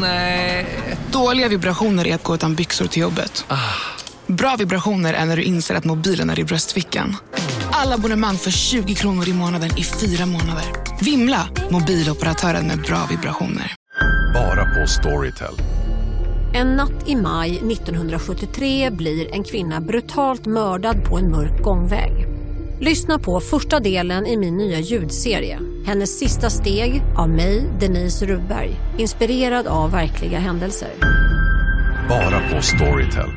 Nej. Dåliga vibrationer är att gå utan byxor till jobbet. Bra vibrationer är när du inser att mobilen är i bröstfickan. Alla abonnemang för 20 kronor i månaden i fyra månader. Vimla! Mobiloperatören med bra vibrationer. Bara på Storytel. En natt i maj 1973 blir en kvinna brutalt mördad på en mörk gångväg. Lyssna på första delen i min nya ljudserie. Hennes sista steg av mig, Denise Rubberg. Inspirerad av verkliga händelser. Bara på Storytel.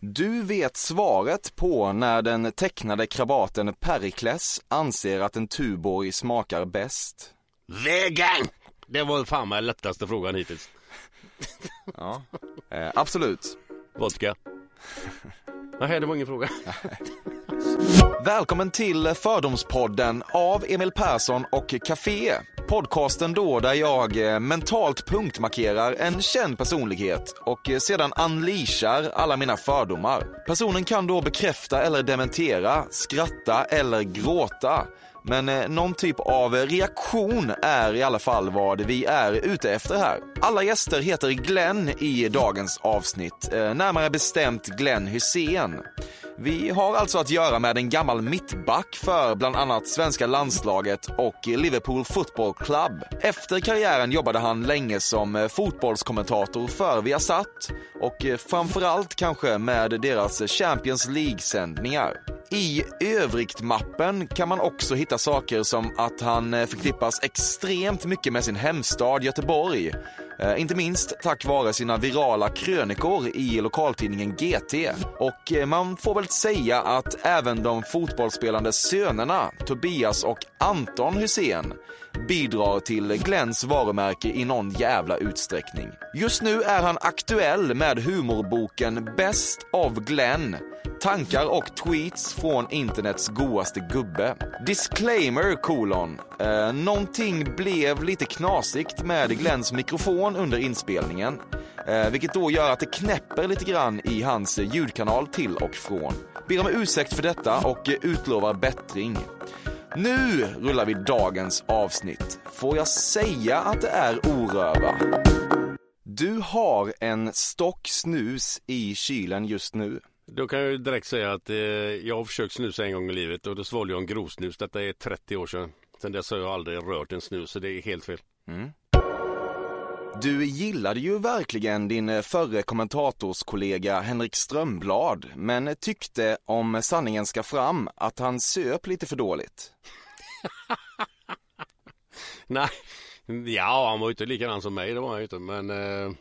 Du vet svaret på när den tecknade krabaten Perikles anser att en Tuborg smakar bäst. Vegan! Det var fan med lättaste frågan hittills. Ja, eh, absolut. Vodka. Nej, det var ingen fråga. Välkommen till Fördomspodden av Emil Persson och Café. Podcasten då där jag eh, mentalt punktmarkerar en känd personlighet och eh, sedan unleashar alla mina fördomar. Personen kan då bekräfta eller dementera, skratta eller gråta. Men eh, någon typ av reaktion är i alla fall vad vi är ute efter här. Alla gäster heter Glenn i dagens avsnitt, eh, närmare bestämt Glenn Hussein. Vi har alltså att göra med en gammal mittback för bland annat svenska landslaget och Liverpool Football Club. Efter karriären jobbade han länge som eh, fotbollskommentator för Viasat och eh, framförallt kanske med deras Champions League-sändningar. I övrigt-mappen kan man också hitta saker som att han eh, förknippas extremt mycket med sin hemstad Göteborg. Eh, inte minst tack vare sina virala krönikor i lokaltidningen GT. Och eh, man får väl säga att även de fotbollsspelande sönerna Tobias och Anton Hussein bidrar till Glenns varumärke i någon jävla utsträckning. Just nu är han aktuell med humorboken Best of Glenn Tankar och tweets från internets godaste gubbe. Disclaimer kolon. Eh, någonting blev lite knasigt med Glenns mikrofon under inspelningen. Eh, vilket då gör att det knäpper lite grann i hans ljudkanal till och från. Ber om ursäkt för detta och utlovar bättring. Nu rullar vi dagens avsnitt. Får jag säga att det är oröva? Du har en stock snus i kylen just nu. Då kan jag ju direkt säga att eh, jag har försökt snusa en gång i livet och då svalde jag en grovsnus. Detta är 30 år sedan. Sen dess har jag aldrig rört en snus så det är helt fel. Mm. Du gillade ju verkligen din eh, förre kommentatorskollega Henrik Strömblad, men tyckte om sanningen ska fram att han söp lite för dåligt. Nej, ja han var ju inte likadan som mig, det var han ju inte, men eh,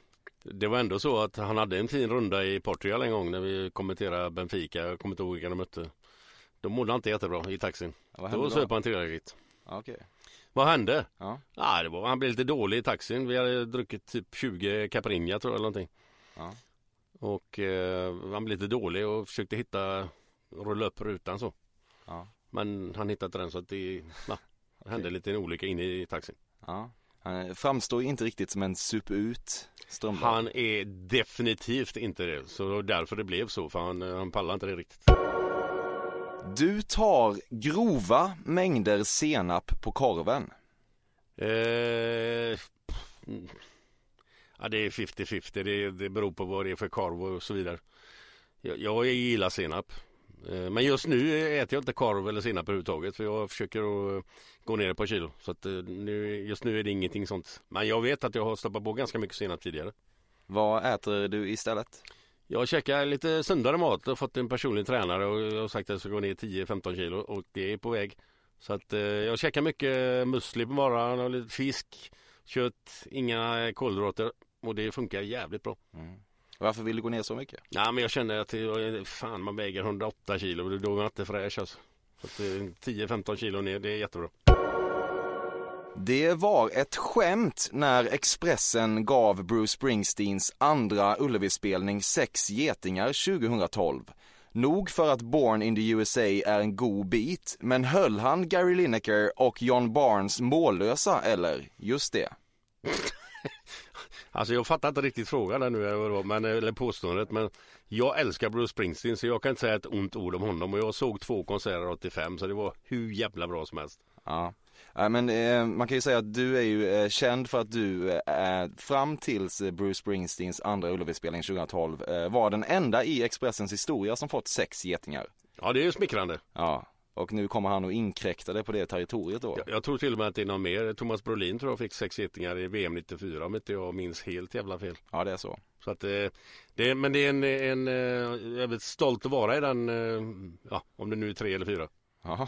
det var ändå så att han hade en fin runda i Portugal en gång när vi kommenterade Benfica, jag kommer inte ihåg vilka de mötte. Då mådde inte jättebra i taxin. Ja, då söp han tillräckligt. Okay. Vad hände? Ja. ja, det var, han blev lite dålig i taxin. Vi hade druckit typ 20 Caipirinha tror jag eller någonting. Ja. Och eh, han blev lite dålig och försökte hitta, rulla upp rutan så. Ja. Men han hittade inte den så att det, ja, det hände lite en olycka inne i taxin. Ja. Han framstår inte riktigt som en sup-ut Strömblad. Han är definitivt inte det. Så därför det blev så. För han, han pallar inte det riktigt. Du tar grova mängder senap på korven. Eh, ja, det är 50-50. Det, det beror på vad det är för korv och så vidare. Jag, jag gillar senap. Eh, men just nu äter jag inte korv eller senap överhuvudtaget för jag försöker att gå ner ett par kilo. Så att eh, nu, just nu är det ingenting sånt. Men jag vet att jag har stoppat på ganska mycket senap tidigare. Vad äter du istället? Jag käkar lite sundare mat. Har fått en personlig tränare och jag har sagt att jag ska gå ner 10-15 kilo och det är på väg. Så att eh, jag käkar mycket musli på morgonen och lite fisk, kött, inga kolhydrater och det funkar jävligt bra. Mm. Varför vill du gå ner så mycket? Ja, men jag känner att det, fan man väger 108 kilo och då är man inte fräsch alltså. Så 10-15 kilo ner, det är jättebra. Det var ett skämt när Expressen gav Bruce Springsteens andra Ullevi-spelning sex getingar 2012. Nog för att Born in the USA är en god bit, men höll han Gary Lineker och John Barnes mållösa eller? Just det. Alltså jag fattar inte riktigt frågan där nu, men, eller påståendet, men jag älskar Bruce Springsteen så jag kan inte säga ett ont ord om honom och jag såg två konserter 85 så det var hur jävla bra som helst. Ja. Ja, men, eh, man kan ju säga att du är ju eh, känd för att du eh, fram tills Bruce Springsteens andra Ullevi-spelning 2012 eh, var den enda i Expressens historia som fått sex getingar. Ja, det är ju smickrande. Ja, och nu kommer han och inkräktade på det territoriet då. Jag, jag tror till och med att det är någon mer. Thomas Brolin tror jag fick sex getingar i VM 94 om inte jag minns helt jävla fel. Ja, det är så. Så att, eh, det, men det är en, en eh, väldigt stolt att vara i den, eh, ja, om det nu är tre eller fyra. Jaha.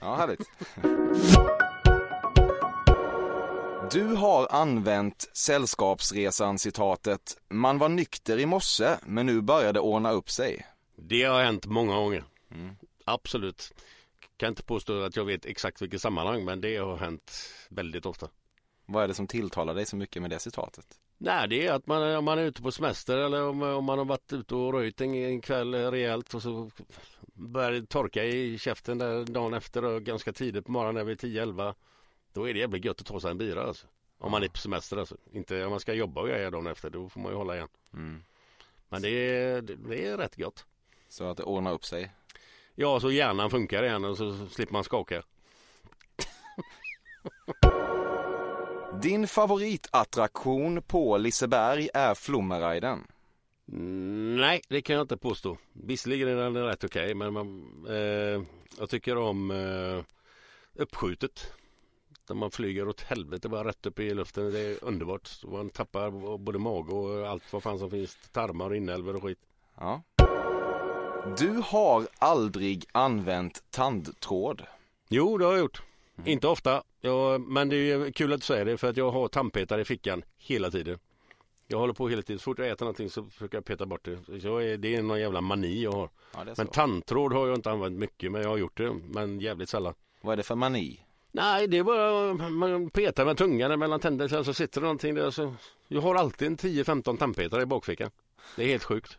Ja, härligt. Du har använt Sällskapsresan-citatet “Man var nykter i morse, men nu börjar det ordna upp sig”. Det har hänt många gånger. Absolut. Kan inte påstå att jag vet exakt vilket sammanhang men det har hänt väldigt ofta. Vad är det som tilltalar dig så mycket med det citatet? Nej, det är att man, om man är ute på semester eller om, om man har varit ute och röjt en, en kväll rejält och så börjar det torka i käften där dagen efter och ganska tidigt på morgonen vid 10-11. Då är det jävligt gött att ta sig en bira alltså. Om man är på semester alltså. Inte om man ska jobba och grejer dagen efter, då får man ju hålla igen. Mm. Men det är, det, är rätt gott. Så att det ordnar upp sig. Ja, så hjärnan funkar igen och så slipper man skaka. Din favoritattraktion på Liseberg är Flummeriden. Mm, Nej, det kan jag inte påstå. Visserligen är den rätt okej, men man, eh, jag tycker om eh, uppskjutet. Där man flyger åt helvete bara rätt upp i luften. Det är underbart. Man tappar både mage och allt vad fan som finns. Tarmar och inälvor och skit. Ja. Du har aldrig använt tandtråd. Jo, det har jag gjort. Inte ofta, jag, men det är kul att du säger det för att jag har tandpetare i fickan hela tiden. Jag håller på hela tiden. Så fort jag äter någonting så försöker jag peta bort det. Är, det är någon jävla mani jag har. Ja. Men tandtråd har jag inte använt mycket men jag har gjort det. Men jävligt sällan. Vad är det för mani? Nej, det är bara man petar med tungan mellan tänderna så sitter det någonting där. Så jag har alltid en 10-15 tandpetare i bakfickan. Det är helt sjukt.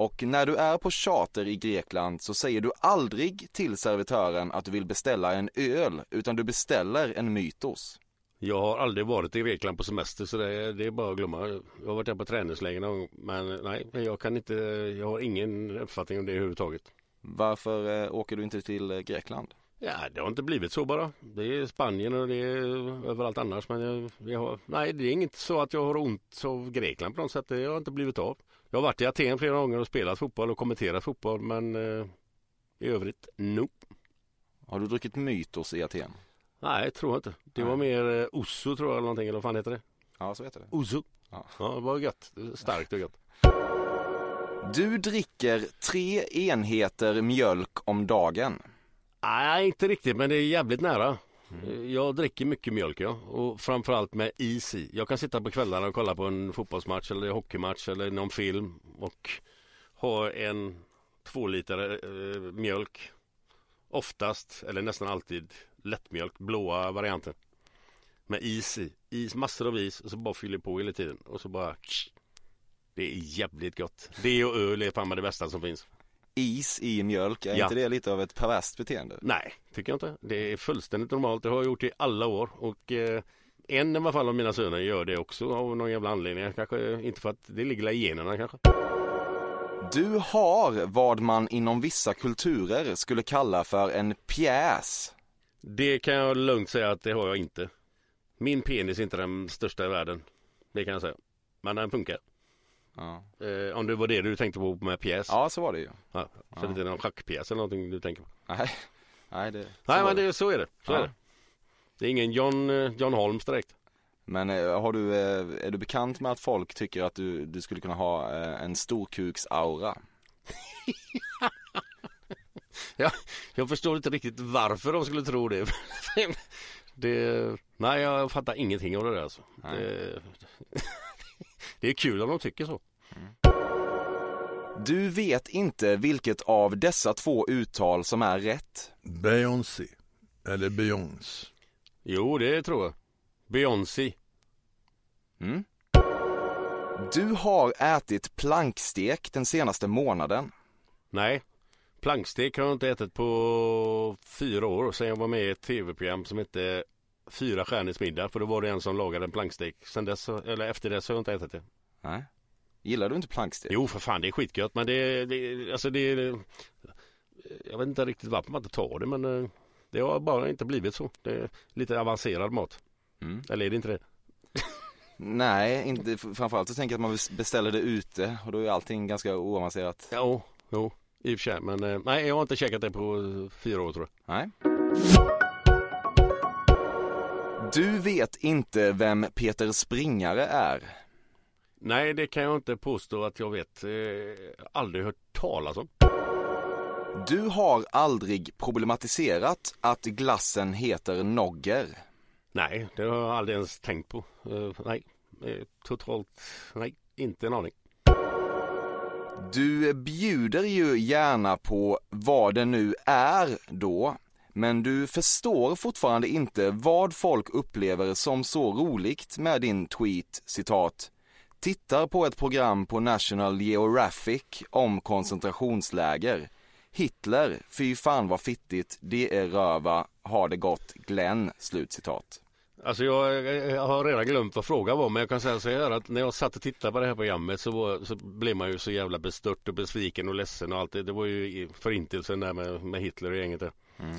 Och när du är på charter i Grekland så säger du aldrig till servitören att du vill beställa en öl, utan du beställer en mytos. Jag har aldrig varit i Grekland på semester så det är, det är bara att glömma. Jag har varit där på träningsläger någon gång, men nej, jag kan inte, jag har ingen uppfattning om det överhuvudtaget. Varför eh, åker du inte till eh, Grekland? Ja, det har inte blivit så bara. Det är Spanien och det är överallt annars. Men jag, jag har, nej, det är inget så att jag har ont av Grekland på något sätt. Det har inte blivit av. Jag har varit i Aten flera gånger och spelat fotboll och kommenterat fotboll, men eh, i övrigt, nope. Har du druckit mytos i Aten? Nej, jag tror inte. Det var Nej. mer eh, Osso tror jag eller någonting, eller vad fan heter det? Ja, så heter det. Osso. Ja. Ja, det var gött. Starkt och gött. Du dricker tre enheter mjölk om dagen. Nej, inte riktigt, men det är jävligt nära. Mm. Eh, jag dricker mycket mjölk ja, och framförallt med is i. Jag kan sitta på kvällarna och kolla på en fotbollsmatch eller hockeymatch eller någon film och ha en två liter eh, mjölk. Oftast, eller nästan alltid, lättmjölk, blåa varianten. Med is i. Is, massor av is och så bara fyller på hela tiden och så bara Det är jävligt gott. Det och öl är fan det bästa som finns. Is i mjölk, är Ja. inte det lite av ett perverst beteende? Nej, tycker jag inte. Det är fullständigt normalt. Det har jag gjort i alla år. Och eh, en i alla fall av mina söner gör det också av någon jävla anledning. Kanske inte för att det ligger i generna kanske. Du har vad man inom vissa kulturer skulle kalla för en pjäs. Det kan jag lugnt säga att det har jag inte. Min penis är inte den största i världen. Det kan jag säga. Men den funkar. Ja, Eh, om det var det du tänkte på med pjäs. ja så var det ju. Ja, så det är någon schackpjäs eller någonting du tänker på. Nej, nej det så Nej men det, så är det. Så Ja. är det. Det är ingen John, eh, John Holmes direkt. Men eh, har du, är du bekant med att folk tycker att du, du skulle kunna ha en storkuksaura? jag, jag förstår inte riktigt varför de skulle tro det. det nej, jag fattar ingenting av det där alltså. Det, är kul om de tycker så. Du vet inte vilket av dessa två uttal som är rätt. Beyoncé. Eller Beyoncé. Jo, det tror jag. Beyoncé. Mm. Du har ätit plankstek den senaste månaden. Nej, plankstek har jag inte ätit på fyra år sen jag var med i ett tv-program som hette Fyra stjärnors middag. För då var det en som lagade en plankstek. Sen dess, eller efter det så har jag inte ätit det. Nej. Gillar du inte plankstek? Jo, för fan det är skitgött. Men det, det alltså det, jag vet inte riktigt varför man inte tar det men eh, det har bara inte blivit så. Det är lite avancerad mat. Mm. Eller är det inte det? Nej, inte, framförallt så tänker jag att man beställer det ute och då är allting ganska oavancerat. Jo, jo, i och för sig. Men eh, nej, jag har inte käkat det på fyra år tror jag. Nej. Du vet inte vem Peter Springare är. Nej, det kan jag inte påstå att jag vet. Eh, aldrig hört talas om. Du har aldrig problematiserat att glassen heter Nogger. Nej, det har jag aldrig ens tänkt på. Eh, nej, eh, totalt nej, inte en aning. Du bjuder ju gärna på vad det nu är då, men du förstår fortfarande inte vad folk upplever som så roligt med din tweet, citat, tittar på ett program på National Geographic om koncentrationsläger. Hitler, fy fan vad fittigt, det är röva, har det gott, Glenn, slutcitat. Alltså jag, jag, har redan glömt vad frågan var men jag kan säga så här att när jag satt och tittade på det här programmet så, var, så blev man ju så jävla bestört och besviken och ledsen och allt det. Det var ju förintelsen där med, med Hitler och gänget där. Mm.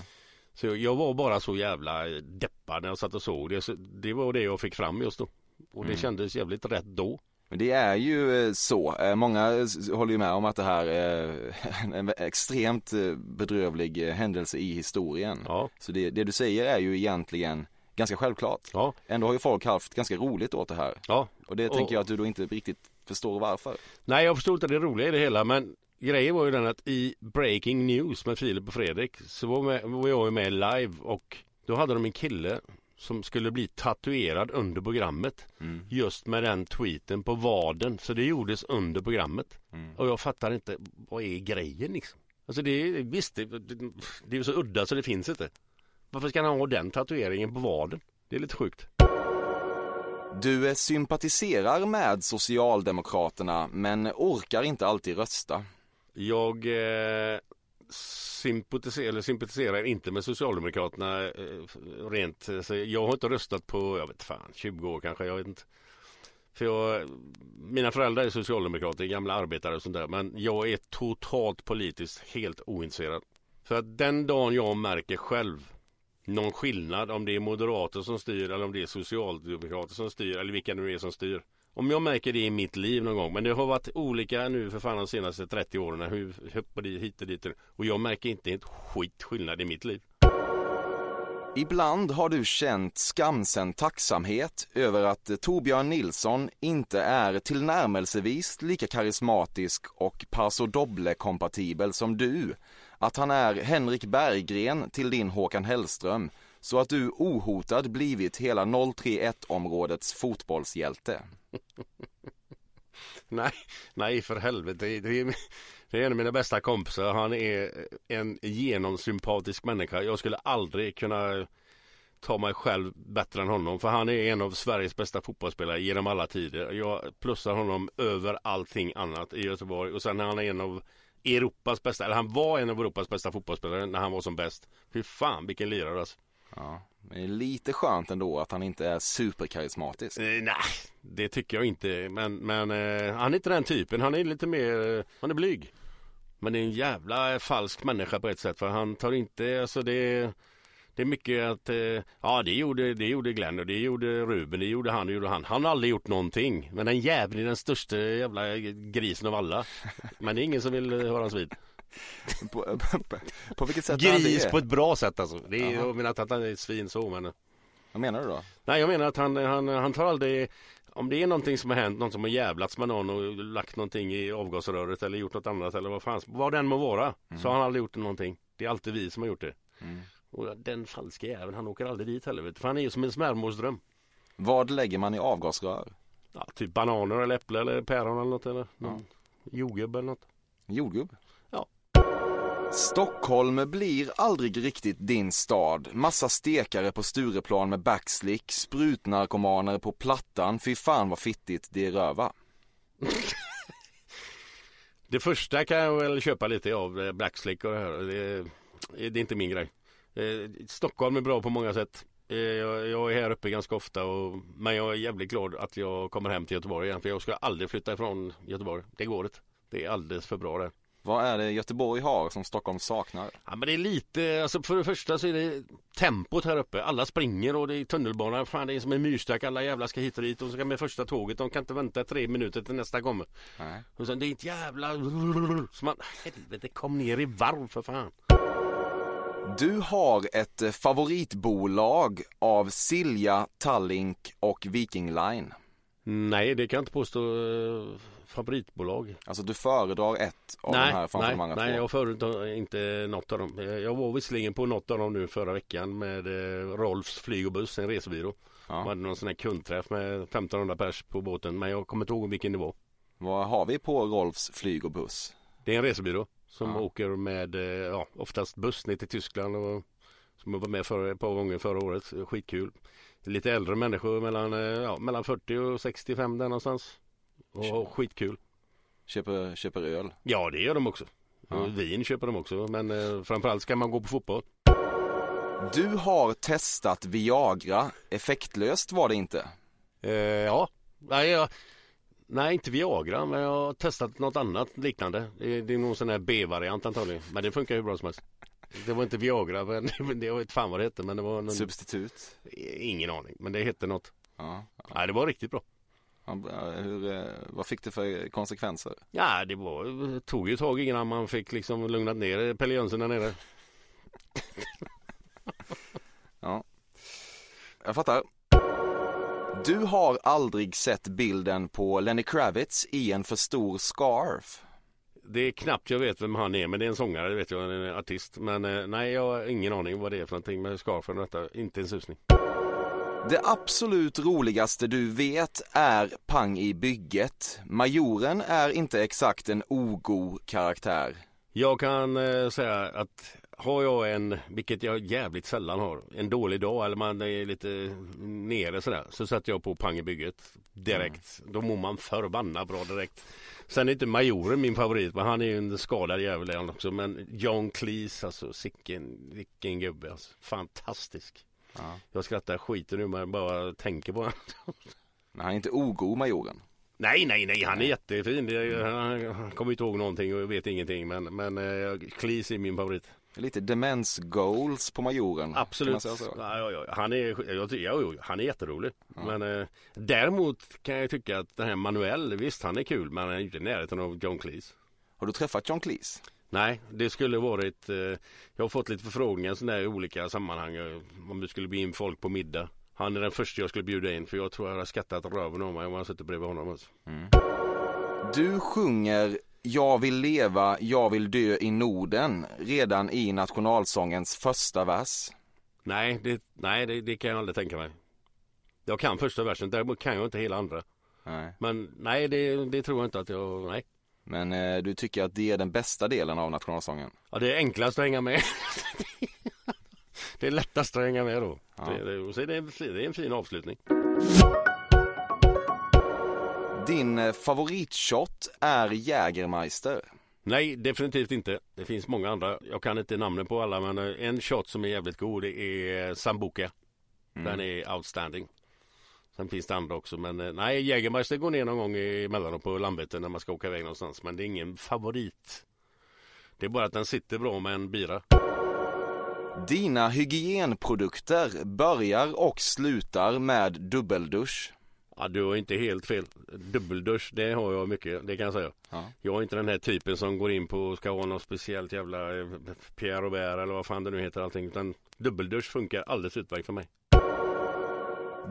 Så jag, var bara så jävla deppad när jag satt och såg det. Så det var det jag fick fram just då. Och det Mm. kändes jävligt rätt då. Men det är ju eh, så, Eh, många håller ju med om att det här är en extremt eh, bedrövlig eh, händelse i historien. Ja, Så det, det du säger är ju egentligen ganska självklart. ja, Ändå har ju folk haft ganska roligt åt det här. ja. Och det Och- tänker jag att du då inte riktigt förstår varför. Nej, jag förstod inte det roliga i det hela, men grejen var ju den att i Breaking News med Filip och Fredrik så var, med, var jag med live och då hade de en kille som skulle bli tatuerad under programmet Mm. just med den tweeten på vaden. Så det gjordes under programmet. Mm. Och jag fattar inte, vad är grejen liksom? Alltså det är, visst, det, det, är så udda så det finns inte. Varför ska han ha den tatueringen på vaden? Det är lite sjukt. Du eh, sympatiserar med Socialdemokraterna men orkar inte alltid rösta. Jag eh, sympatiserar, eller sympatiserar inte med Socialdemokraterna eh, rent. Eh, så jag har inte röstat på, jag vet fan, 20 år kanske. Jag vet inte. För jag, mina föräldrar är socialdemokrater, gamla arbetare och sånt där. Men jag är totalt politiskt helt ointresserad. För att den dagen jag märker själv någon skillnad om det är moderater som styr eller om det är socialdemokrater som styr eller vilka nu är som styr. Om jag märker det i mitt liv någon gång, men det har varit olika nu för fan de senaste 30 åren, hur hit och dit, hit och dit. Och jag märker inte ett skit skillnad i mitt liv. Ibland har du känt skamsen tacksamhet över att Torbjörn Nilsson inte är tillnärmelsevis lika karismatisk och Paso Doble-kompatibel som du. Att han är Henrik Berggren till din Håkan Hellström, så att du ohotad blivit hela 031-områdets fotbollshjälte. Nej, nej för helvete. Det, är, det är en av mina bästa kompisar. Han är en genomsympatisk människa. Jag skulle aldrig kunna ta mig själv bättre än honom. För han är en av Sveriges bästa fotbollsspelare genom alla tider. Jag plussar honom över allting annat i Göteborg. Och sen är han en av Europas bästa, eller han var en av Europas bästa fotbollsspelare när han var som bäst. Fy fan vilken lirare alltså. Ja, men det är lite skönt ändå att han inte är superkarismatisk. Eh, nej, det tycker jag inte. Men, men eh, han är inte den typen. Han är lite mer, eh, han är blyg. Men det är en jävla eh, falsk människa på ett sätt. För han tar inte, alltså det det är mycket att, eh, ja det gjorde, det gjorde Glenn och det gjorde Ruben, det gjorde han, det gjorde han. Han har aldrig gjort någonting. Men den jäveln är den största jävla grisen av alla. Men det är ingen som vill eh, höra hans vid. På, på, på vilket sätt Gris på ett bra sätt alltså. Det är, jag menar inte att han är ett svin så men. Vad menar du då? Nej jag menar att han, han, han tar aldrig Om det är någonting som har hänt, någon som har jävlats med någon och lagt någonting i avgasröret eller gjort något annat eller vad fan, vad den må vara Så har han aldrig gjort någonting Det är alltid vi som har gjort det. Och den falska jäveln han åker aldrig dit heller. För han är ju som en svärmorsdröm. Vad lägger man i avgasrör? Ja, typ bananer eller äpple eller päron eller något eller någon jordgubb eller något. Jordgubb? Stockholm blir aldrig riktigt din stad. Massa stekare på Stureplan med backslick, sprutnarkomaner på Plattan. Fy fan vad fittigt det är röva. Det första kan jag väl köpa lite av eh, backslick och det här. Det, det är inte min grej. Eh, Stockholm är bra på många sätt. Eh, jag, jag är här uppe ganska ofta och, men jag är jävligt glad att jag kommer hem till Göteborg igen. För jag ska aldrig flytta ifrån Göteborg. Det går inte. Det är alldeles för bra där. Vad är det Göteborg har som Stockholm saknar? Ja men det är lite, alltså för det första så är det tempot här uppe. Alla springer och det är tunnelbana. Fan det är som en myrstack. Alla jävla ska hit och dit och så ska med första tåget. De kan inte vänta tre minuter till nästa kommer. Nej. Och sen det är ett jävla... Så man, helvete kom ner i varv för fan. Du har ett favoritbolag av Silja, Tallink och Viking Line. Nej det kan jag inte påstå. eh, Favoritbolag. Alltså du föredrar ett av de här Nej, framför nej, de andra nej två. jag föredrar inte något av dem. Eh, Jag var visserligen på något av dem nu förra veckan med eh, Rolfs flyg och buss, en resebyrå. Ja. Man hade någon sån här kundträff med 1500 pers på båten men jag kommer inte ihåg vilken nivå. Vad har vi på Rolfs flyg och buss? Det är en resebyrå som Ja. åker med eh, ja, oftast buss ner till Tyskland och som jag var med för ett par gånger förra året. Skitkul. Lite äldre människor mellan, eh, ja, mellan 40 och 65 där någonstans. Och skitkul. Köper, köper öl. Ja det gör de också. Ja. Vin köper de också men eh, framförallt ska man gå på fotboll. Du har testat Viagra. Effektlöst var det inte. Eh, ja, nej, jag, nej inte Viagra men jag har testat något annat liknande. Det, det är någon sån här B-variant antagligen. Men det funkar hur bra som helst. Det var inte Viagra men det, det var inte fan vad det hette men det var någon, Substitut. ingen aning. Men det hette något. Ja. Nej det var riktigt bra. Ja. Hur, eh, vad fick det för konsekvenser? Ja det var, tog ju ett tag innan man fick liksom lugnat ner Pelle Jönsson där nere. Ja. Jag fattar. Du har aldrig sett bilden på Lenny Kravitz i en för stor scarf. Det är knappt jag vet vem han är men det är en sångare det vet jag, en artist. Men eh, nej jag har ingen aning vad det är för någonting med scarfen och detta. Inte en susning. Det absolut roligaste du vet är Pang i bygget. Majoren är inte exakt en ogo karaktär. Jag kan eh, säga att har jag en, vilket jag jävligt sällan har, en dålig dag eller man är lite nere sådär. Så sätter jag på pang i bygget direkt. Då mår man förbannat bra direkt. Sen är inte majoren min favorit men han är ju en skadad jävel han också. Men John Cleese alltså, sicken, vilken gubbe alltså. Fantastisk. Ja. Jag skrattar skiten nu men bara tänker på honom. Men han är inte ogo, majoren. Nej, nej, nej, han är jättefin. Han kommer inte ihåg någonting och vet ingenting. Men, men eh, Cleese är min favorit. Lite demens goals på majoren. Absolut. Ja, ja, ja. Han, är, jag, ty- ja, ja, han är jätterolig. Men eh, däremot kan jag tycka att den här Manuel, visst han är kul men han är inte i närheten av John Cleese. Har du träffat John Cleese? Nej, det skulle varit, eh, jag har fått lite förfrågningar sådär i olika sammanhang eh, om du skulle bjuda in folk på middag. Han är den första jag skulle bjuda in för jag tror jag hade skattat röven av mig om jag suttit bredvid honom. Alltså. Du sjunger Jag vill leva, jag vill dö i Norden redan i nationalsångens första vers. Nej, det, nej det, det kan jag aldrig tänka mig. Jag kan första versen, däremot kan jag inte hela andra. Nej. Men nej, det, det tror jag inte att jag, nej. Men eh, du tycker att det är den bästa delen av nationalsången? Ja, det är enklast att hänga med. det är lättast att hänga med då. Ja. Det, det, så är det, en det är en fin avslutning. Din eh, favoritshot är Jägermeister. Nej, definitivt inte. Det finns många andra. Jag kan inte namnen på alla, men eh, en shot som är jävligt god det är Sambuca. Den är outstanding. Sen finns det andra också, men eh, nej, Jägermeister går ner någon gång emellanåt på Landvetter när man ska åka iväg någonstans. Men det är ingen favorit. Det är bara att den sitter bra med en bira. Dina hygienprodukter börjar och slutar med dubbeldusch. Ja, du har inte helt fel. Dubbeldusch, det har jag mycket, det kan jag säga. Ja. Jag är inte den här typen som går in på och ska ha något speciellt jävla eh, Pierre Robert eller vad fan det nu heter allting. Utan dubbeldusch funkar alldeles utmärkt för mig.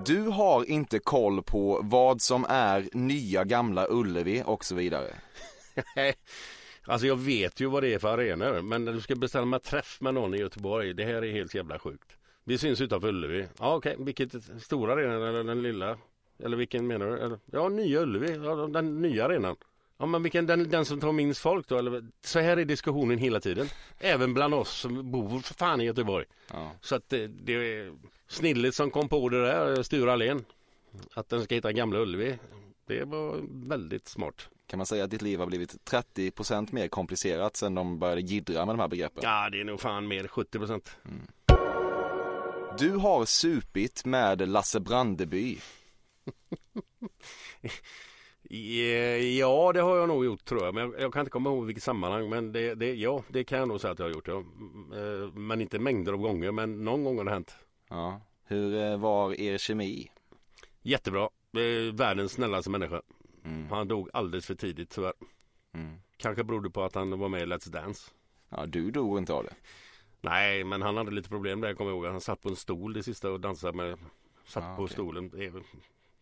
Du har inte koll på vad som är nya gamla Ullevi och så vidare. Alltså jag vet ju vad det är för arenor men när du ska bestämma träff med någon i Göteborg det här är helt jävla sjukt. Vi syns utanför Ullevi. Ja okej, vilket stora arenan eller den lilla? Eller vilken menar du? Eller, ja, nya Ullevi, ja, den nya arenan. Ja men vilken, den, den som tar minst folk då? Eller, så här är diskussionen hela tiden. Även bland oss som bor för fan i Göteborg. Ja. Så att det, det är snilligt som kom på det där, Sture Allén. Att den ska hitta Gamla Ullevi. Det var väldigt smart. Kan man säga att ditt liv har blivit 30% mer komplicerat sen de började jiddra med de här begreppen? Ja det är nog fan mer 70 procent. Du har supit med Lasse Brandeby. Ja det har jag nog gjort tror jag. Men jag, jag kan inte komma ihåg vilket sammanhang. Men det, det, ja det kan jag nog säga att jag har gjort. Ja. Eh, Men inte mängder av gånger. Men någon gång har det hänt. Ja. Hur eh, var er kemi? Jättebra. Eh, Världens snällaste människa. Mm. Han dog alldeles för tidigt tyvärr. Mm. Kanske berodde på att han var med i Let's Dance. Ja, du dog inte av det. Nej, men han hade lite problem där jag kommer ihåg. Han satt på en stol det sista och dansade med. Satt Ah, på okej. stolen.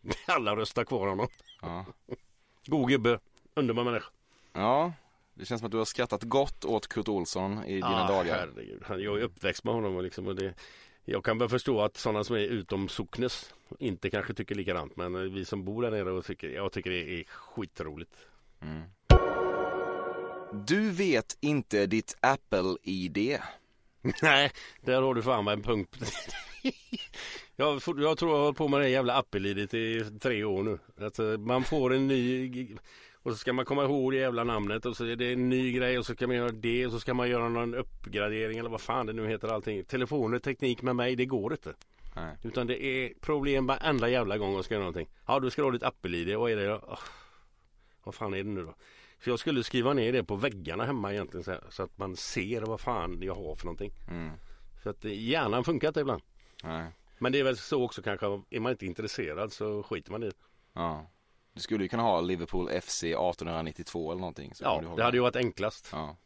Alla röstar kvar honom. Ja. God gubbe. Underbar människa. ja, det känns som att du har skrattat gott åt Kurt Olsson i dina Ah, dagar. Herregud. Jag är uppväxt med honom och liksom, och det, jag kan väl förstå att sådana som är utom socknes inte kanske tycker likadant. Men vi som bor där nere och tycker, jag tycker det är skitroligt. Mm. Du vet inte ditt Apple-ID. Nej, där har du fan en punkt. Jag, jag tror jag har hållit på med det jävla Apple-idet i tre år nu. Alltså, man får en ny och så ska man komma ihåg det jävla namnet och så är det en ny grej och så ska man göra det och så ska man göra någon uppgradering eller vad fan det nu heter allting. Telefoner, teknik med mig, det går inte. Nej. Utan det är problem varenda jävla gång och ska göra någonting. Ja, du ska ha ditt Apple-id. Vad är det? Åh, vad fan är det nu då? Så jag skulle skriva ner det på väggarna hemma egentligen så, här, så att man ser vad fan jag har för någonting. Mm. För att eh, hjärnan funkar inte ibland. Nej. Men det är väl så också kanske. Är man inte intresserad så skiter man i det. Ja. Du skulle ju kunna ha Liverpool FC 1892 eller någonting. Ja, det hade ju varit enklast. Ja.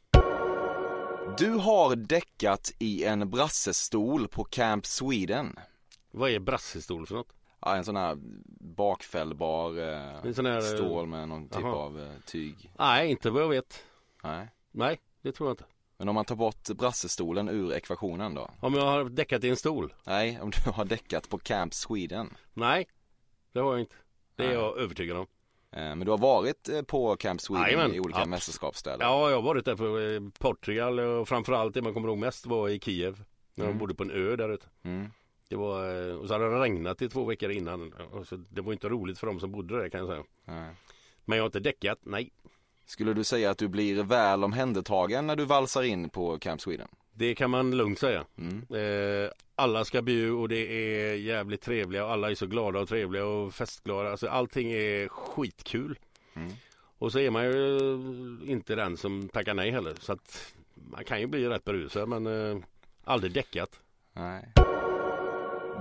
Du har däckat i en brassestol på Camp Sweden. Vad är brassestol för något? Ja, en sån här bakfällbar eh, sån här, eh, stål med någon typ av eh, tyg. Nej, inte vad jag vet. Nej. Nej, det tror jag inte. Men om man tar bort brassestolen ur ekvationen då? Om jag har däckat i en stol? Nej, om du har däckat på Camp Sweden. Nej, det har jag inte. Det är Nej. jag övertygad om. Eh, Men du har varit eh, på Camp Sweden Jajamän, i olika abs- mästerskapsställen? Ja, jag har varit där på eh, Portugal och framförallt det man kommer ihåg mest var i Kiev. När Mm. de bodde på en ö där ute. Mm. Det var, och så hade det regnat i två veckor innan. Och så det var inte roligt för de som bodde där kan jag säga. Nej. Men jag har inte däckat, nej. Skulle du säga att du blir väl omhändertagen när du valsar in på Camp Sweden? Det kan man lugnt säga. Mm. Eh, alla ska bju och det är jävligt trevliga och alla är så glada och trevliga och festglada. Alltså allting är skitkul. Mm. Och så är man ju inte den som tackar nej heller. Så att man kan ju bli rätt berusad men eh, aldrig däckat. Nej.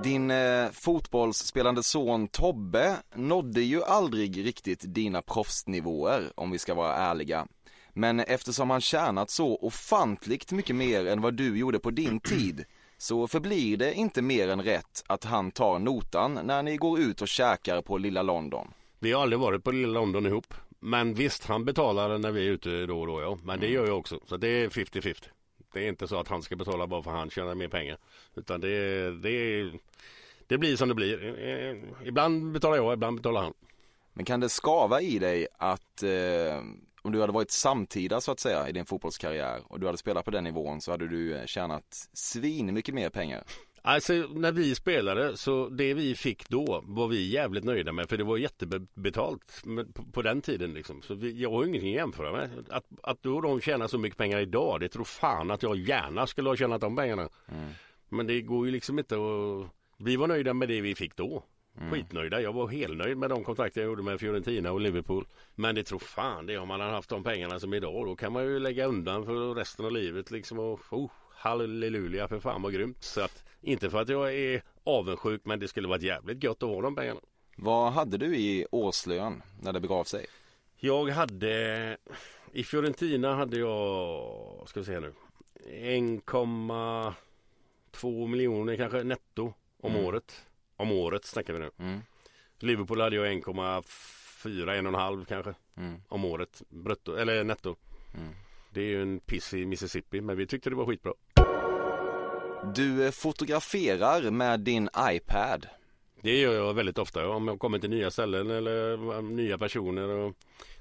Din eh, fotbollsspelande son Tobbe nådde ju aldrig riktigt dina proffsnivåer om vi ska vara ärliga. Men eftersom han tjänat så ofantligt mycket mer än vad du gjorde på din tid så förblir det inte mer än rätt att han tar notan när ni går ut och käkar på lilla London. Vi har aldrig varit på lilla London ihop. Men visst, han betalar när vi är ute då och då ja. Men det gör jag också. Så det är 50-50. Det är inte så att han ska betala bara för att han tjänar mer pengar. Utan det, det, det blir som det blir. Eh, eh, ibland betalar jag, ibland betalar han. Men kan det skava i dig att eh, om du hade varit samtida så att säga i din fotbollskarriär och du hade spelat på den nivån så hade du eh, tjänat svin mycket mer pengar? Alltså när vi spelade så det vi fick då var vi jävligt nöjda med för det var jättebetalt på, den tiden liksom. Så vi, jag har ingenting att jämföra med. Att, att då de tjänar så mycket pengar idag det tror fan att jag gärna skulle ha tjänat de pengarna. Men det går ju liksom inte att... Vi var nöjda med det vi fick då. Skitnöjda. Jag var helnöjd med de kontrakt jag gjorde med Fiorentina och Liverpool. Men det tror fan det om man hade haft de pengarna som idag. Då kan man ju lägga undan för resten av livet liksom. Och, oh, halleluja för fan vad grymt. Så att, inte för att jag är avundsjuk men det skulle varit jävligt gött att ha de pengarna. Vad hade du i årslön när det begav sig? Jag hade i Fiorentina hade jag, ska vi se nu, 1,2 miljoner kanske netto om Mm. året. Om året snackar vi nu. Mm. Liverpool hade jag 1,4, 1,5 kanske Mm. om året brutto, eller netto. Det är ju en piss i Mississippi men vi tyckte det var skitbra. Du eh, fotograferar med din iPad. Det gör jag väldigt ofta om jag kommer till nya ställen eller eh, nya personer och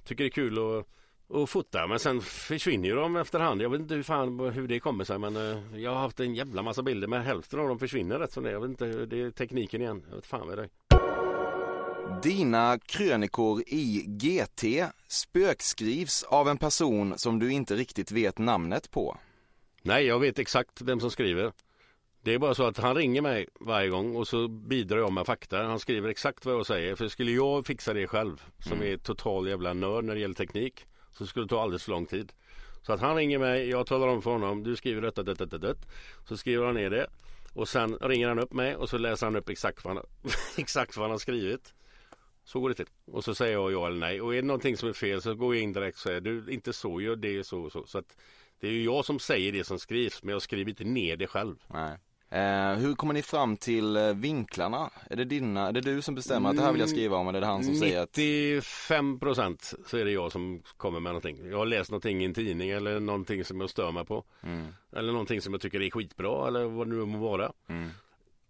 tycker det är kul att och fota men sen försvinner ju de efterhand. Jag vet inte hur, fan, hur det kommer sig men eh, jag har haft en jävla massa bilder men hälften av dem försvinner rätt som det är. Jag vet inte, det är tekniken igen. Jag vet fan vad det är. Dina krönikor i GT spökskrivs av en person som du inte riktigt vet namnet på. Nej, jag vet exakt vem som skriver. Det är bara så att han ringer mig varje gång och så bidrar jag med fakta. Han skriver exakt vad jag säger. För skulle jag fixa det själv, som är total jävla nörd när det gäller teknik, så skulle det ta alldeles för lång tid. Så att han ringer mig, jag talar om för honom, du skriver detta, detta, detta, detta. Så skriver han ner det. Och sen ringer han upp mig och så läser han upp exakt vad han, exakt vad han har skrivit. Så går det till. Och så säger jag ja eller nej. Och är det någonting som är fel så går jag in direkt och säger du inte så, gör det så och så. Så att det är ju jag som säger det som skrivs men jag skriver inte ner det själv. Nej. Eh, hur kommer ni fram till eh, vinklarna? Är det dina, är det du som bestämmer att det här vill jag skriva om eller är det han som säger att 95 procent så är det jag som kommer med någonting. Jag har läst någonting i en tidning eller någonting som jag stör mig på. mm, Eller någonting som jag tycker är skitbra eller vad det nu må vara. mm,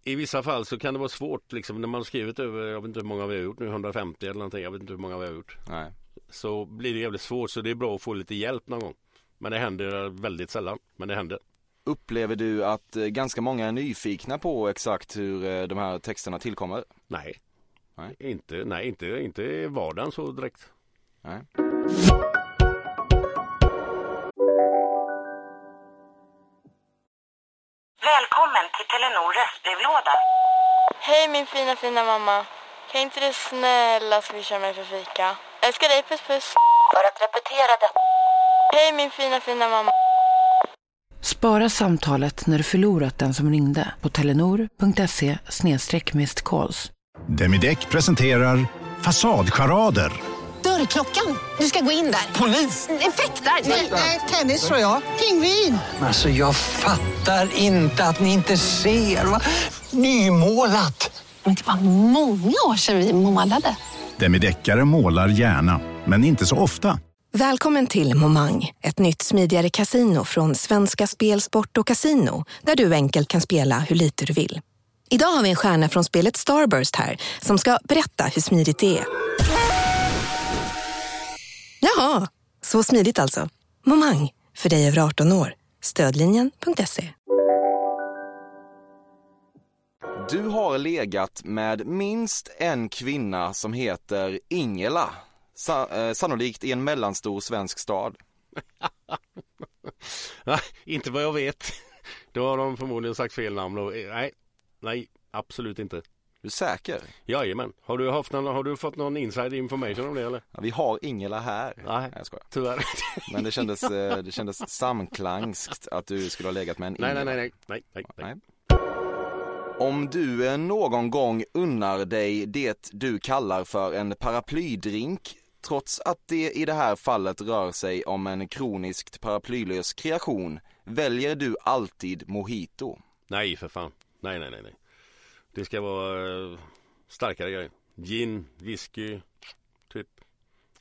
I vissa fall så kan det vara svårt liksom när man har skrivit över, jag vet inte hur många vi har gjort nu, 150 eller någonting. Jag vet inte hur många vi har gjort. nej. Så blir det jävligt svårt så det är bra att få lite hjälp någon gång. Men det händer väldigt sällan. Men det händer. Upplever du att eh, ganska många är nyfikna på exakt hur eh, de här texterna tillkommer? Nej. Nej. Inte, nej, inte, inte vardagen så direkt. Nej. Välkommen till Telenor röstbrevlåda. Hej min fina fina mamma. Kan inte du snälla swisha mig för fika? Älskar dig, puss puss. För att repetera detta. Hej min fina fina mamma. Spara samtalet när du förlorat den som ringde på telenor.se calls. Demideck presenterar Fasadcharader. Dörrklockan. Du ska gå in där. Polis? Effektar? Nej, tennis tror jag. Pingvin. Alltså jag fattar inte att ni inte ser. Va? Nymålat! Men det var många år sedan vi målade. Demideckare målar gärna, men inte så ofta. Välkommen till Momang, ett nytt smidigare kasino från Svenska Spel, Sport och Casino där du enkelt kan spela hur lite du vill. Idag har vi en stjärna från spelet Starburst här som ska berätta hur smidigt det är. Jaha, så smidigt alltså. Momang, för dig över 18 år. Stödlinjen.se. Du har legat med minst en kvinna som heter Ingela. Sa- eh, sannolikt i en mellanstor svensk stad. Nej, inte vad jag vet. Då har de förmodligen sagt fel namn. Och, eh, nej, nej, absolut inte. Du är säker? Jajamän. Har du, haft någon, har du fått någon inside information om det eller? Ja, vi har Ingela här. Nej, jag skojar. Tyvärr. Men det kändes, eh, det kändes samklangskt att du skulle ha legat med en Nej, Ingela. nej, nej, nej, nej, nej. Om du eh, någon gång unnar dig det du kallar för en paraplydrink trots att det i det här fallet rör sig om en kroniskt paraplylös kreation väljer du alltid mojito. Nej, för fan. Nej, nej, nej, nej. Det ska vara eh, starkare grejer. Gin, whisky, typ.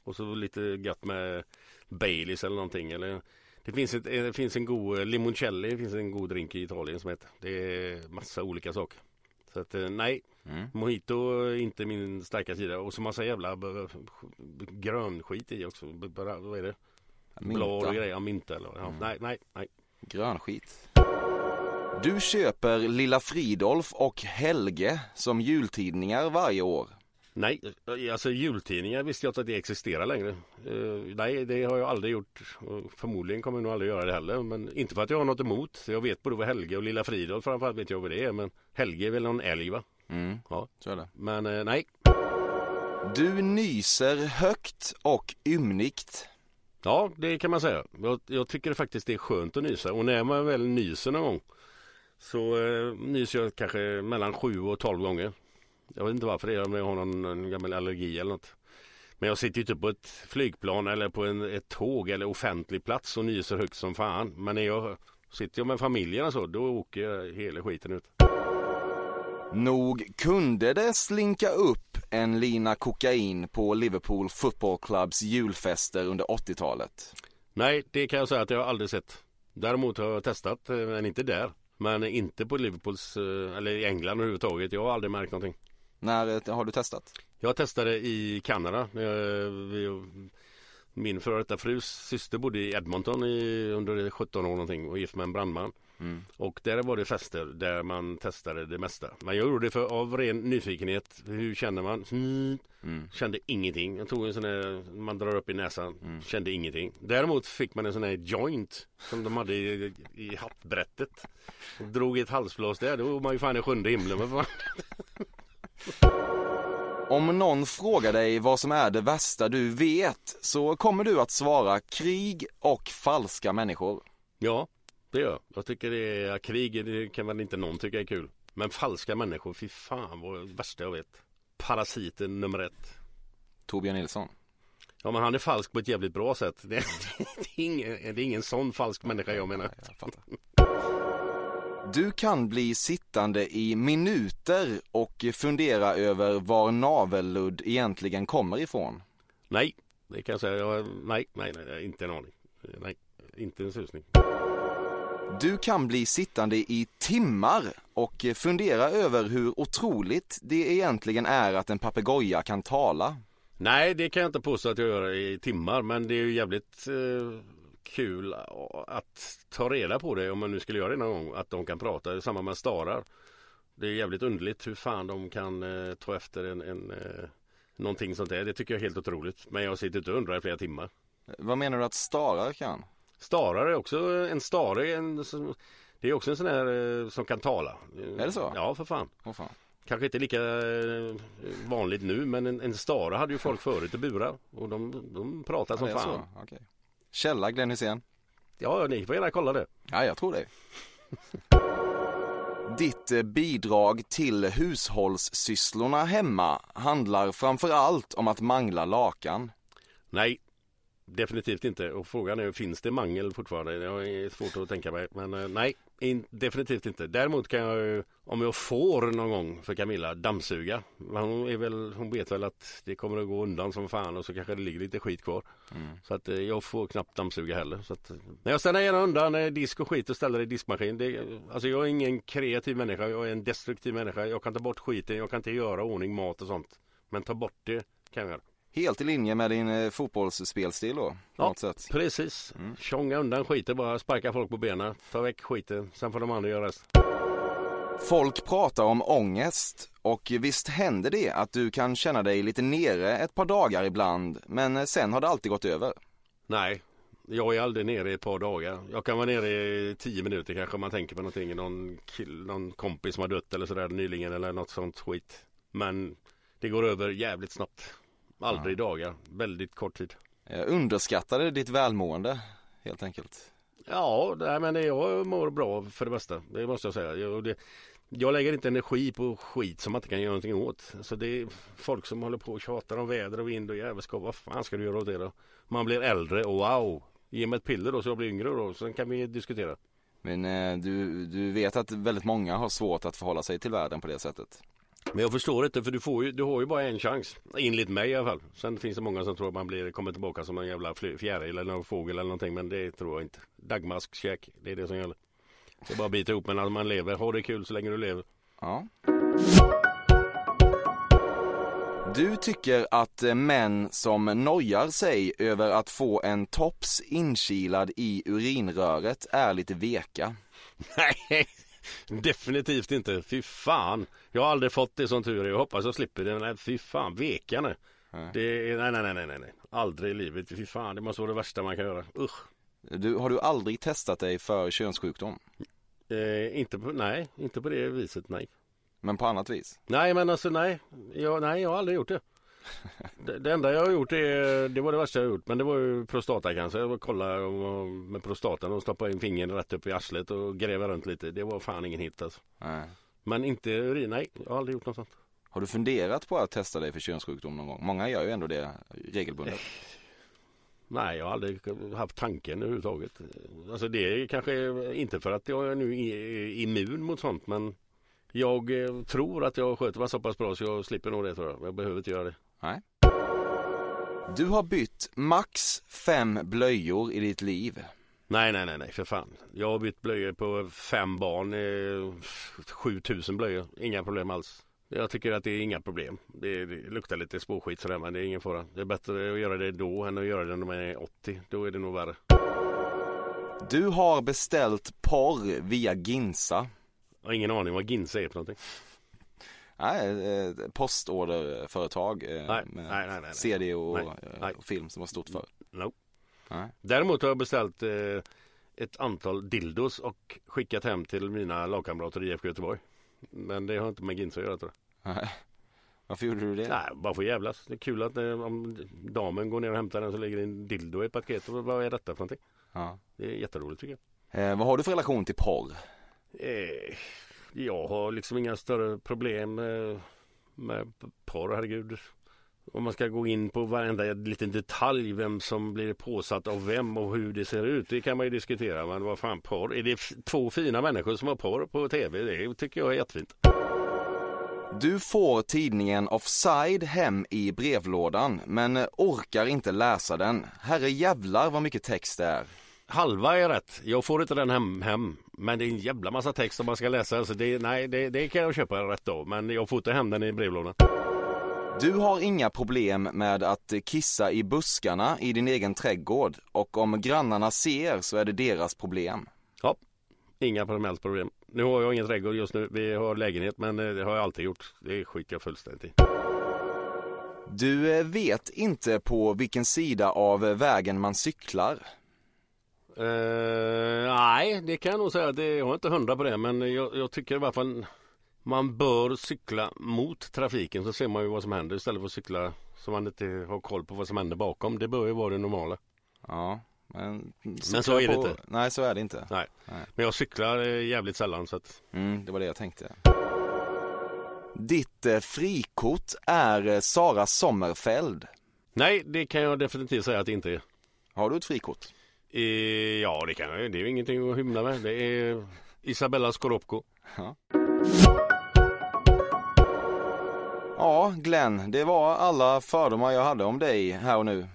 Och så lite gött med Baileys eller någonting. Eller, det finns, ett, eh, det finns en god eh, limoncelli, det finns en god drink i Italien som heter. Det är massa olika saker. Så att eh, nej, mojito är inte min starka sida. Och så massa jävla b- b- grön skit i också. B- Bara, vad är det? Blad och grejer, mynta eller ja, Mm. Nej, nej, nej. Grönskit. Du köper Lilla Fridolf och Helge som jultidningar varje år. Nej, alltså jultidningar visste jag inte att det existerar längre. Eh, nej, det har jag aldrig gjort. Förmodligen kommer jag nog aldrig göra det heller. Men inte för att jag har något emot. Jag vet både vad Helge och Lilla Fridolf framförallt vet jag vad det är. Men Helge är väl någon älg va? Mm, Ja, så är det. Men eh, nej. Du nyser högt och ymnigt. Ja, det kan man säga. Jag, jag tycker faktiskt det är skönt att nysa. Och när man väl nyser någon gång så eh, nyser jag kanske mellan 7 och 12 gånger. Jag vet inte varför det är, om jag har någon, någon gammal allergi eller något. Men jag sitter ju inte på ett flygplan eller på en, ett tåg eller offentlig plats och nyser högt som fan. Men när jag sitter jag med familjen och så, då åker jag hela skiten ut. Nog kunde det slinka upp en lina kokain på Liverpool Football Clubs julfester under 80-talet. Nej, det kan jag säga att jag aldrig sett. Däremot har jag testat, eh, men inte där. Men inte på Liverpools, eh, eller i England överhuvudtaget. Jag har aldrig märkt någonting. När eh, har du testat? Jag testade i Kanada. Min före detta frus syster bodde i Edmonton i, under 17 år någonting och gift med en brandman. Mm. Och där var det fester där man testade det mesta. Men jag gjorde det för, av ren nyfikenhet. Hur känner man? Mm. Kände ingenting. Jag tog en sån här man drar upp i näsan. Kände ingenting. Däremot fick man en sån här joint som de hade i, i hattbrättet. Drog ett halsblås där. Då var man ju fan i sjunde himlen. Om någon frågar dig vad som är det värsta du vet så kommer du att svara krig och falska människor. Ja, det gör jag. Jag tycker det är krig, det kan väl inte någon tycka är kul. Men falska människor, fy fan vad det värsta jag vet. Parasiten nummer ett. Torbjörn Nilsson. Ja men han är falsk på ett jävligt bra sätt. Det, det, är, ingen, det är ingen sån falsk människa jag menar. Du kan bli sittande i minuter och fundera över var navelludd egentligen kommer ifrån. Nej, det kan jag säga. Jag, nej, nej, nej, inte en aning. Nej, inte en susning. Du kan bli sittande i timmar och fundera över hur otroligt det egentligen är att en papegoja kan tala. Nej, det kan jag inte påstå att jag gör i timmar. Men det är ju jävligt eh, kul att ta reda på det om man nu skulle göra det någon gång. Att de kan prata. Det är samma med starar. Det är jävligt underligt hur fan de kan eh, ta efter en, en eh, någonting sånt där. Det tycker jag är helt otroligt. Men jag sitter inte och undrar i flera timmar. Vad menar du att starar kan? Starar är också en stare. En, det är också en sån här eh, som kan tala. Är det så? Ja, för fan. Åh fan. Kanske inte lika eh, vanligt nu men en, en stare hade ju folk förut i burar och de, de pratar som Ja, fan. så, okej. Källa Glenn Hysén. Ja, ni får gärna kolla det. Ja, jag tror det. Ditt eh, bidrag till hushållssysslorna hemma handlar framför allt om att mangla lakan. Nej, definitivt inte. Och frågan är, finns det mangel fortfarande? Det är svårt att tänka mig. Men eh, nej, in, definitivt inte. Däremot kan jag ju, om jag får någon gång för Camilla, dammsuga. Hon, är väl, hon vet väl att det kommer att gå undan som fan och så kanske det ligger lite skit kvar. Så att eh, jag får knappt dammsuga heller. Så att, men jag ställer gärna undan disk och skit och ställer det i diskmaskin. Det, alltså jag är ingen kreativ människa, jag är en destruktiv människa. Jag kan ta bort skiten, jag kan inte göra ordning mat och sånt. Men ta bort det kan jag göra. Helt i linje med din eh, fotbollsspelstil då, Ja, precis. Tjonga undan skiten bara, sparka folk på benen, ta väck skiten, sen får de andra göra resten. Folk pratar om ångest och visst händer det att du kan känna dig lite nere ett par dagar ibland, men eh, sen har det alltid gått över. Nej, jag är aldrig nere i ett par dagar. Jag kan vara nere i tio minuter kanske om man tänker på någonting. Någon, kill, någon kompis som har dött eller sådär nyligen eller något sånt skit. Men det går över jävligt snabbt. Aldrig dagar, väldigt kort tid. Jag underskattade ditt välmående, helt enkelt. Ja, nej, men jag mår bra för det mesta. Det måste jag säga. Jag, det, jag lägger inte energi på skit som man inte kan göra någonting åt. Alltså det är folk som håller på och tjatar om väder och vind och jävelskap. Vad fan ska du göra åt det då? Man blir äldre och wow. Ge mig ett piller då så jag blir yngre då. Sen kan vi diskutera. Men eh, du, du vet att väldigt många har svårt att förhålla sig till världen på det sättet. Men jag förstår inte för du, får ju, du har ju bara en chans. Enligt mig i alla fall. Sen finns det många som tror att man blir, kommer tillbaka som en jävla fjäril eller någon fågel eller någonting. Men det tror jag inte. Dagmaskkäk, det är det som gäller. Det är bara att bita ihop men att man lever. Ha det kul så länge du lever. Ja. Du tycker att eh, män som nojar sig över att få en tops inkilad i urinröret är lite veka. Nej, definitivt inte. Fy fan. Jag har aldrig fått det som tur är. Jag hoppas jag slipper det. Nej, fy fan, veka nu. Det är, nej, nej, nej, nej, nej. Aldrig i livet. Fy fan, det måste vara det värsta man kan göra. Usch. Du, har du aldrig testat dig för könssjukdom? Eh, inte på, nej, inte på det viset, nej. Men på annat vis? Nej, men alltså nej. Jag, nej, jag har aldrig gjort det. Det, det enda jag har gjort är, det var det värsta jag har gjort, men det var ju prostatacancer. Jag var kollade med prostatan och stoppa in fingret rätt upp i arslet och gräva runt lite. Det var fan ingen hit alltså. Nej. Men inte urin, nej. Jag har aldrig gjort något sånt. Har du funderat på att testa dig för könssjukdom någon gång? Många gör ju ändå det regelbundet. Nej, jag har aldrig haft tanken överhuvudtaget. Alltså det är kanske inte för att jag är nu immun mot sånt, men jag eh, tror att jag sköter mig så pass bra så jag slipper nog det tror jag. Jag behöver inte göra det. Nej. Du har bytt max fem blöjor i ditt liv. Nej, nej, nej, nej, för fan. Jag har bytt blöjor på fem barn, eh, 7000 blöjor. Inga problem alls. Jag tycker att det är inga problem. Det, det luktar lite småskit sådär men det är ingen fara. Det är bättre att göra det då än att göra det när man är 80. Då är det nog värre. Du har beställt porr via Ginsa. Jag har ingen aning vad Ginsa är för någonting. Nej, eh, postorderföretag eh, Nej, med nej, nej. CD och, Nej, eh, och film som var stort för. No. Nej. Däremot har jag beställt eh, ett antal dildos och skickat hem till mina lagkamrater i IFK Göteborg. Men det har inte med Ginsa att göra tror jag. Nej. Varför gjorde du det? Nej, bara för att jävlas. Det är kul att eh, om damen går ner och hämtar den så ligger det en dildo i ett paket. Och vad är detta för någonting? Ja. Det är jätteroligt tycker jag. Eh, vad har du för relation till porr? Eh, jag har liksom inga större problem eh, med porr, herregud. Om man ska gå in på varenda liten detalj, vem som blir påsatt av vem och hur det ser ut, det kan man ju diskutera. Men vad fan porr? Är det två fina människor som har porr på tv? Det tycker jag är jättefint. Du får tidningen Offside hem i brevlådan, men orkar inte läsa den. Herre jävlar vad mycket text det är. Halva är rätt. Jag får inte den hem, hem. Men det är en jävla massa text om man ska läsa. Alltså det, nej, det, det kan jag köpa rätt av. Men jag får inte hem den i brevlådan. Du har inga problem med att kissa i buskarna i din egen trädgård och om grannarna ser så är det deras problem. Ja, inga som helst problem. Nu har jag ingen trädgård just nu. Vi har lägenhet men eh, det har jag alltid gjort. Det skiter jag fullständigt i. Du eh, vet inte på vilken sida av vägen man cyklar. Eh, nej, det kan jag nog säga. Det, jag har inte hundra på det. Men jag, jag tycker i alla fall man bör cykla mot trafiken så ser man ju vad som händer istället för att cykla så man inte har koll på vad som händer bakom. Det bör ju vara det normala. Ja, men... Men så är det inte. Nej, så är det inte. Nej. Men jag cyklar eh, jävligt sällan så att... Mm, det var det jag tänkte. Ditt eh, frikort är eh, Sara Sommerfeld. Nej, det kan jag definitivt säga att det inte är. Har du ett frikort? Eh, ja, det kan jag. Det är ju ingenting att hymla med. Det är Isabella Scorupco. Ja. Ja, Glenn, det var alla fördomar jag hade om dig här och nu.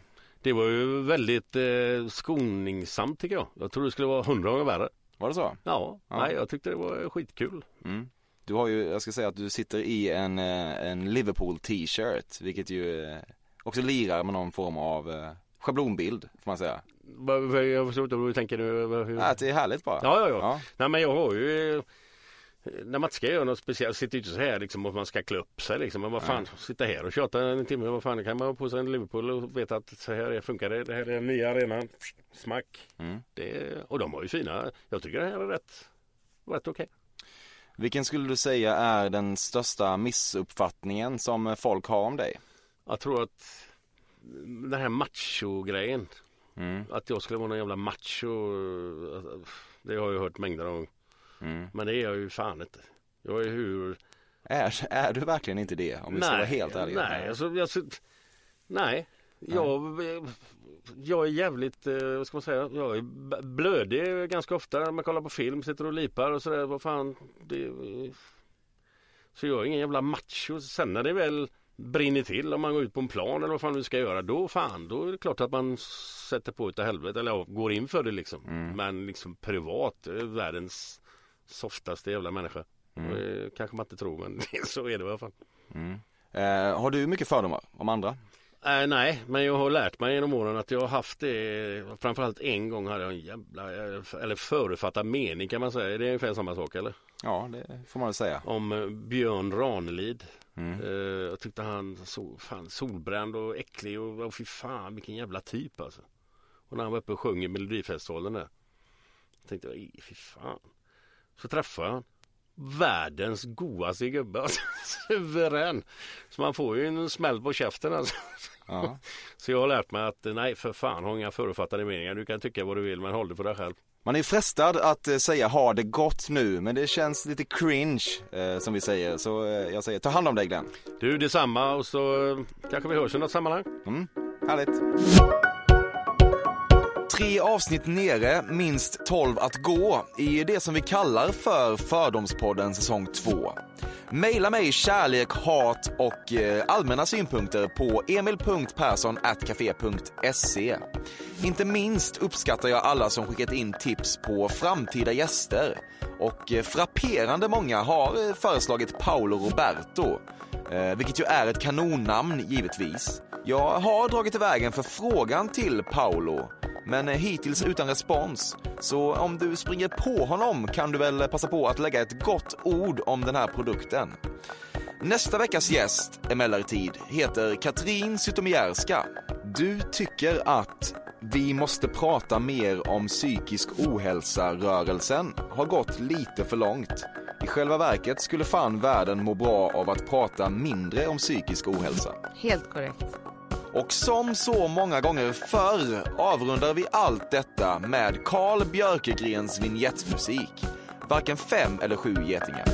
Det var ju väldigt eh, skoningsamt tycker jag. Jag tror det skulle vara hundra gånger värre. Var det så? Ja, Ja. nej jag tyckte det var skitkul. Mm. Du har ju, jag ska säga att du sitter i en, eh, en Liverpool t-shirt, vilket ju eh, också lirar med någon form av eh, schablonbild, får man säga. Jag förstår inte vad du tänker nu. Hur... Att det är härligt bara. Ja, ja, ja. Ja. Nej, men jag har ju... När man ska göra något speciellt, sitter inte så här liksom och man ska klä upp sig liksom. Men vad fan, sitta här och köta en timme, vad fan, kan man ha på sig en Liverpool och veta att så här är- funkar det. Det här är den nya arenan. Smack. Mm. Det, och de har ju fina, jag tycker det här är rätt, rätt okej. Vilken skulle du säga är den största missuppfattningen som folk har om dig? Jag tror att den här macho-grejen. Mm. Att jag skulle vara någon jävla macho. Det har jag hört mängder av Mm. Men det är jag ju fan inte. Jag är hur... Är, är du verkligen inte det? Om vi ska vara helt ärliga. Nej, alltså, jag, nej. Jag, jag är jävligt, eh, vad ska man säga, jag är blödig ganska ofta när man kollar på film, sitter och lipar och sådär. Vad fan, det, så jag är ingen jävla macho. Sen när det väl brinner till om man går ut på en plan eller vad fan du ska göra, då fan, då är det klart att man sätter på utav helvete eller ja, går in för det liksom. Men liksom privat, är världens softaste jävla människa. Mm. Det kanske man inte tror men så är det i alla fall. Mm. Eh, har du mycket fördomar om andra? Äh, nej, men jag har lärt mig genom åren att jag har haft det Framförallt en gång hade jag en jävla Eller förutfattad mening kan man säga. Är det ungefär samma sak eller? Ja, det får man väl säga. Om eh, Björn Ranelid. Mm. Eh, jag tyckte han så fan solbränd och äcklig och, och fy fan vilken jävla typ alltså. Och när han var uppe och sjöng i Melodifestivalen där. Jag tänkte jag, "Ej, fy fan. Så träffade jag. Världens godaste gubbe. Alltså, suverän. Så man får ju en smäll på käften alltså. Ja. Så jag har lärt mig att nej för fan har inga förutfattade meningar. Du kan tycka vad du vill men håll det för dig själv. Man är frestad att eh, säga ha det gott nu, men det känns lite cringe eh, som vi säger. Så eh, jag säger ta hand om dig Glenn. Du detsamma och så eh, kanske vi hörs i något sammanhang. Mm, härligt. Tre avsnitt nere, minst 12 att gå i det som vi kallar för Fördomspodden säsong 2. Maila mig kärlek, hat och eh, allmänna synpunkter på emil.perssonatcafe.se. Inte minst uppskattar jag alla som skickat in tips på framtida gäster. Och eh, frapperande många har eh, föreslagit Paolo Roberto, eh, vilket ju är ett kanonnamn givetvis. Jag har dragit iväg en förfrågan till Paolo, men eh, hittills utan respons. Så om du springer på honom kan du väl passa på att lägga ett gott ord om den här produkten. Nästa veckas gäst emellertid heter Katrin Zytomierska. Du tycker att vi måste prata mer om psykisk ohälsa-rörelsen har gått lite för långt. I själva verket skulle fan världen må bra av att prata mindre om psykisk ohälsa. Helt korrekt. Och som så många gånger förr avrundar vi allt detta med Carl Björkegrens vignettmusik. Varken fem eller sju getingar.